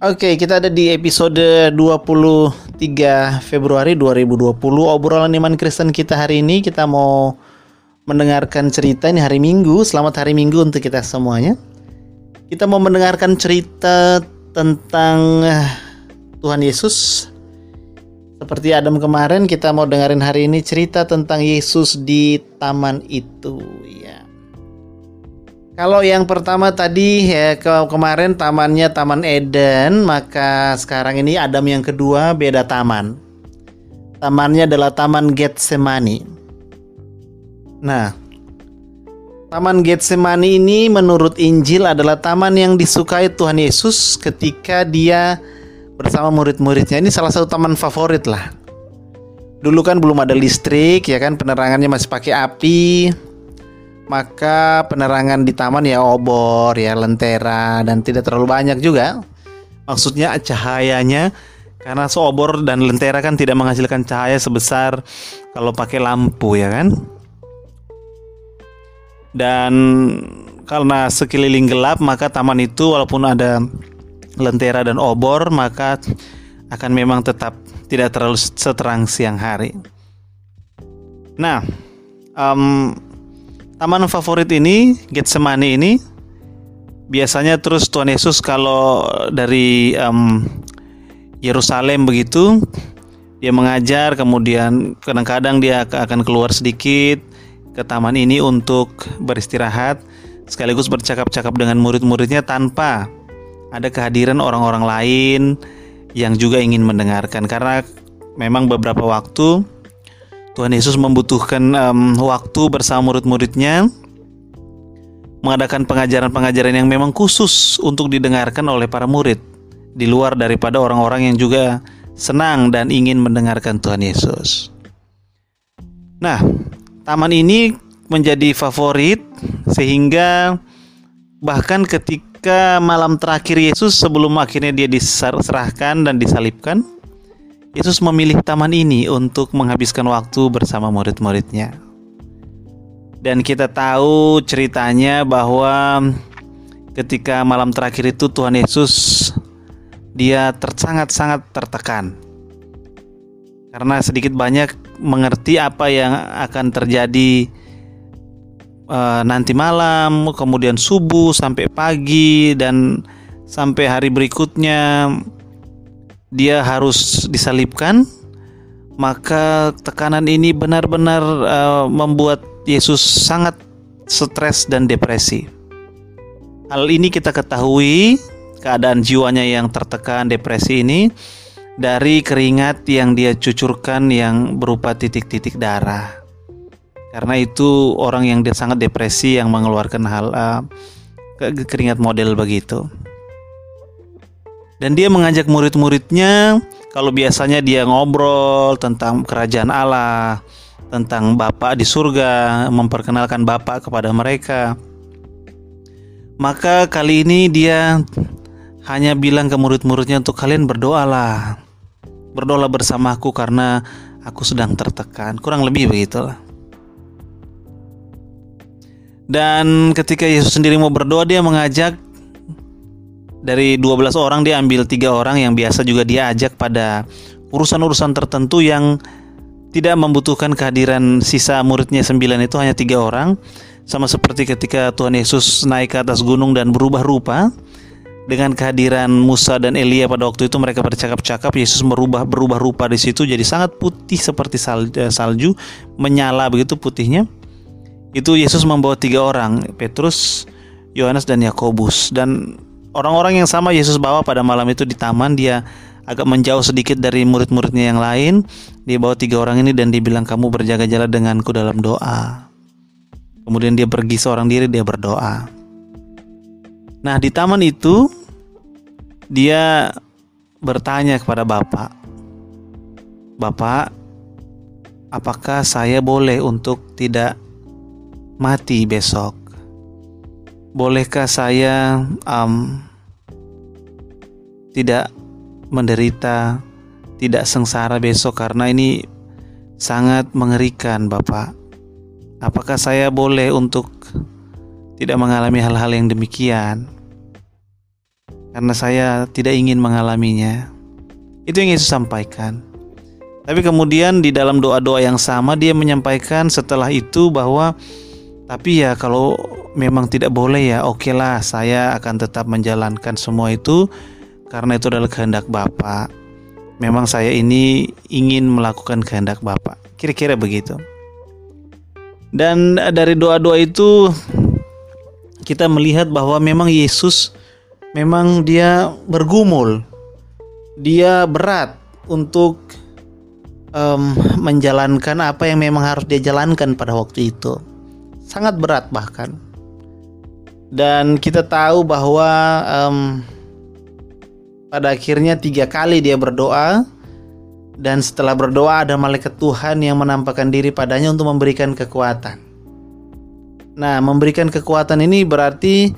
Oke, kita ada di episode 23 Februari 2020. Obrolan iman Kristen kita hari ini kita mau mendengarkan cerita ini hari Minggu. Selamat hari Minggu untuk kita semuanya. Kita mau mendengarkan cerita tentang eh, Tuhan Yesus. Seperti Adam kemarin, kita mau dengerin hari ini cerita tentang Yesus di taman itu, ya. Kalau yang pertama tadi ya ke kemarin tamannya Taman Eden, maka sekarang ini Adam yang kedua beda taman. Tamannya adalah Taman Getsemani. Nah, Taman Getsemani ini menurut Injil adalah taman yang disukai Tuhan Yesus ketika dia bersama murid-muridnya. Ini salah satu taman favorit lah. Dulu kan belum ada listrik ya kan penerangannya masih pakai api maka penerangan di taman ya obor ya lentera dan tidak terlalu banyak juga. Maksudnya cahayanya karena seobor dan lentera kan tidak menghasilkan cahaya sebesar kalau pakai lampu ya kan? Dan karena sekeliling gelap maka taman itu walaupun ada lentera dan obor maka akan memang tetap tidak terlalu seterang siang hari. Nah um, taman favorit ini Getsemani ini biasanya terus Tuhan Yesus kalau dari um, Yerusalem begitu dia mengajar kemudian kadang-kadang dia akan keluar sedikit ke taman ini untuk beristirahat sekaligus bercakap-cakap dengan murid-muridnya tanpa ada kehadiran orang-orang lain yang juga ingin mendengarkan. Karena memang beberapa waktu Tuhan Yesus membutuhkan um, waktu bersama murid-muridnya mengadakan pengajaran-pengajaran yang memang khusus untuk didengarkan oleh para murid di luar daripada orang-orang yang juga senang dan ingin mendengarkan Tuhan Yesus. Nah, taman ini menjadi favorit sehingga bahkan ketika malam terakhir Yesus sebelum akhirnya dia diserahkan dan disalibkan, Yesus memilih taman ini untuk menghabiskan waktu bersama murid-muridnya. Dan kita tahu ceritanya bahwa ketika malam terakhir itu Tuhan Yesus dia sangat-sangat tertekan. Karena sedikit banyak mengerti apa yang akan terjadi uh, nanti malam, kemudian subuh sampai pagi dan sampai hari berikutnya dia harus disalibkan, maka tekanan ini benar-benar uh, membuat Yesus sangat stres dan depresi. Hal ini kita ketahui keadaan jiwanya yang tertekan depresi ini dari keringat yang dia cucurkan yang berupa titik-titik darah. Karena itu orang yang sangat depresi yang mengeluarkan hal uh, keringat model begitu. Dan dia mengajak murid-muridnya kalau biasanya dia ngobrol tentang kerajaan Allah, tentang Bapa di surga, memperkenalkan Bapa kepada mereka. Maka kali ini dia hanya bilang ke murid-muridnya untuk kalian berdoalah. Berdoalah bersamaku karena aku sedang tertekan. Kurang lebih begitulah. Dan ketika Yesus sendiri mau berdoa dia mengajak dari 12 orang dia ambil tiga orang yang biasa juga dia ajak pada urusan-urusan tertentu yang tidak membutuhkan kehadiran sisa muridnya sembilan itu hanya tiga orang. Sama seperti ketika Tuhan Yesus naik ke atas gunung dan berubah rupa dengan kehadiran Musa dan Elia pada waktu itu mereka bercakap-cakap Yesus merubah berubah rupa di situ jadi sangat putih seperti salju, eh, salju menyala begitu putihnya. Itu Yesus membawa tiga orang Petrus Yohanes dan Yakobus. Dan orang-orang yang sama Yesus bawa pada malam itu di taman dia agak menjauh sedikit dari murid-muridnya yang lain. Dia bawa tiga orang ini dan dibilang kamu berjaga-jaga denganku dalam doa. Kemudian dia pergi seorang diri dia berdoa. Nah di taman itu dia bertanya kepada bapak bapak apakah saya boleh untuk tidak mati besok bolehkah saya um, tidak menderita, tidak sengsara besok karena ini sangat mengerikan, Bapak. Apakah saya boleh untuk tidak mengalami hal-hal yang demikian? karena saya tidak ingin mengalaminya. Itu yang Yesus sampaikan. Tapi kemudian di dalam doa-doa yang sama dia menyampaikan setelah itu bahwa tapi ya kalau memang tidak boleh ya oke lah saya akan tetap menjalankan semua itu karena itu adalah kehendak Bapak. Memang saya ini ingin melakukan kehendak Bapak. Kira-kira begitu. Dan dari doa-doa itu kita melihat bahwa memang Yesus memang dia bergumul. Dia berat untuk um, menjalankan apa yang memang harus dia jalankan pada waktu itu. Sangat berat bahkan. Dan kita tahu bahwa um, pada akhirnya tiga kali dia berdoa dan setelah berdoa ada malaikat Tuhan yang menampakkan diri padanya untuk memberikan kekuatan. Nah, memberikan kekuatan ini berarti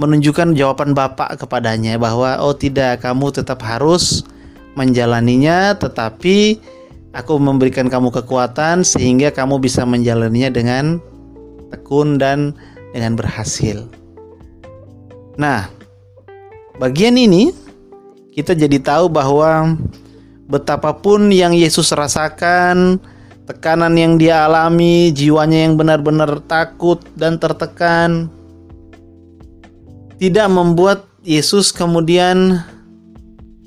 menunjukkan jawaban Bapak kepadanya bahwa oh tidak, kamu tetap harus menjalaninya tetapi aku memberikan kamu kekuatan sehingga kamu bisa menjalaninya dengan tekun dan dengan berhasil. Nah, bagian ini kita jadi tahu bahwa betapapun yang Yesus rasakan, tekanan yang dia alami, jiwanya yang benar-benar takut dan tertekan, tidak membuat Yesus kemudian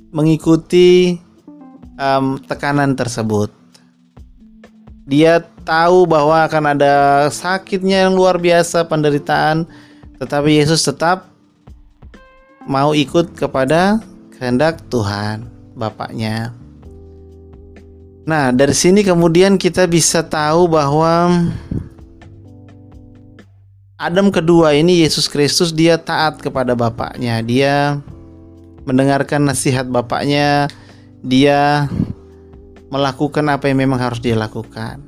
mengikuti um, tekanan tersebut. Dia tahu bahwa akan ada sakitnya yang luar biasa, penderitaan, tetapi Yesus tetap mau ikut kepada kehendak Tuhan, Bapaknya. Nah, dari sini kemudian kita bisa tahu bahwa Adam kedua ini Yesus Kristus dia taat kepada Bapaknya. Dia mendengarkan nasihat Bapaknya. Dia melakukan apa yang memang harus dia lakukan.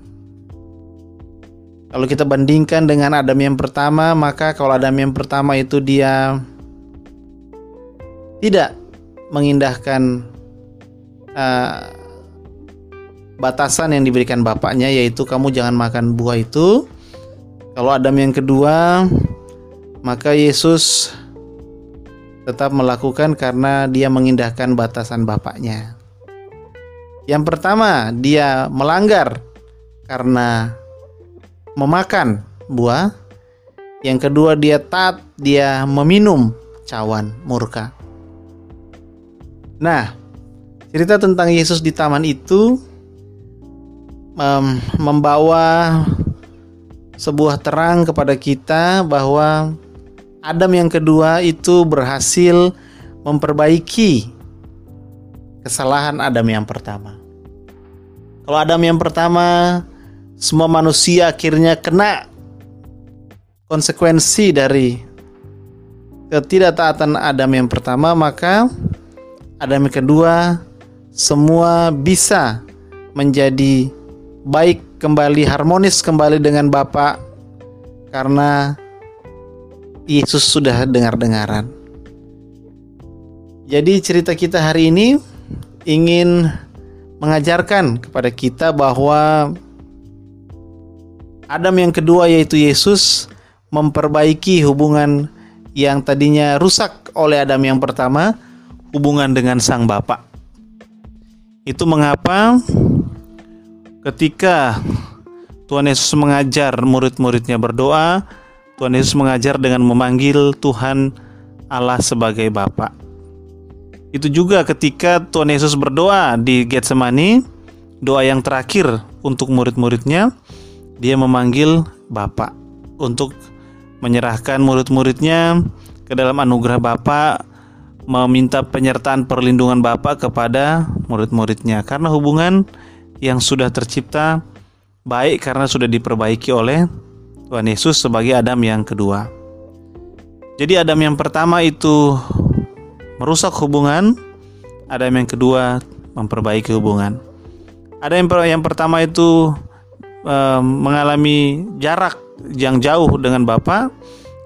Kalau kita bandingkan dengan Adam yang pertama, maka kalau Adam yang pertama itu dia tidak mengindahkan uh, batasan yang diberikan bapaknya yaitu kamu jangan makan buah itu. Kalau Adam yang kedua, maka Yesus tetap melakukan karena dia mengindahkan batasan bapaknya. Yang pertama, dia melanggar karena memakan buah. Yang kedua, dia taat, dia meminum cawan murka. Nah, cerita tentang Yesus di taman itu um, membawa sebuah terang kepada kita bahwa Adam yang kedua itu berhasil memperbaiki kesalahan Adam yang pertama. Kalau Adam yang pertama, semua manusia akhirnya kena konsekuensi dari ketidaktaatan Adam yang pertama, maka Adam yang kedua semua bisa menjadi baik kembali harmonis kembali dengan Bapak karena Yesus sudah dengar-dengaran. Jadi cerita kita hari ini ingin mengajarkan kepada kita bahwa Adam yang kedua yaitu Yesus memperbaiki hubungan yang tadinya rusak oleh Adam yang pertama, hubungan dengan sang Bapak. Itu mengapa Ketika Tuhan Yesus mengajar murid-muridnya berdoa, Tuhan Yesus mengajar dengan memanggil Tuhan Allah sebagai Bapa. Itu juga ketika Tuhan Yesus berdoa di Getsemani, doa yang terakhir untuk murid-muridnya, dia memanggil Bapa untuk menyerahkan murid-muridnya ke dalam anugerah Bapa, meminta penyertaan perlindungan Bapa kepada murid-muridnya karena hubungan yang sudah tercipta baik karena sudah diperbaiki oleh Tuhan Yesus sebagai Adam yang kedua. Jadi Adam yang pertama itu merusak hubungan, Adam yang kedua memperbaiki hubungan. Ada yang yang pertama itu e, mengalami jarak yang jauh dengan Bapa,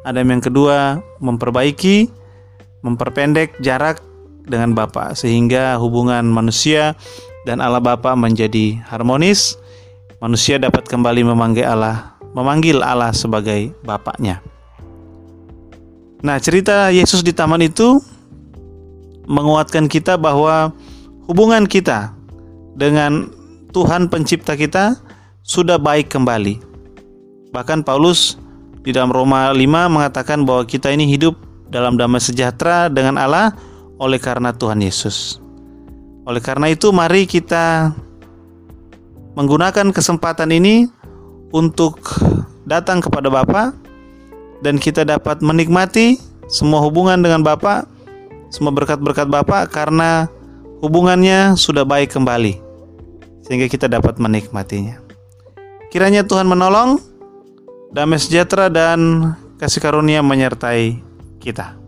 Adam yang kedua memperbaiki, memperpendek jarak dengan Bapa sehingga hubungan manusia dan Allah Bapa menjadi harmonis, manusia dapat kembali memanggil Allah, memanggil Allah sebagai Bapaknya. Nah, cerita Yesus di taman itu menguatkan kita bahwa hubungan kita dengan Tuhan pencipta kita sudah baik kembali. Bahkan Paulus di dalam Roma 5 mengatakan bahwa kita ini hidup dalam damai sejahtera dengan Allah oleh karena Tuhan Yesus. Oleh karena itu mari kita menggunakan kesempatan ini untuk datang kepada Bapa dan kita dapat menikmati semua hubungan dengan Bapa, semua berkat-berkat Bapa karena hubungannya sudah baik kembali sehingga kita dapat menikmatinya. Kiranya Tuhan menolong damai sejahtera dan kasih karunia menyertai kita.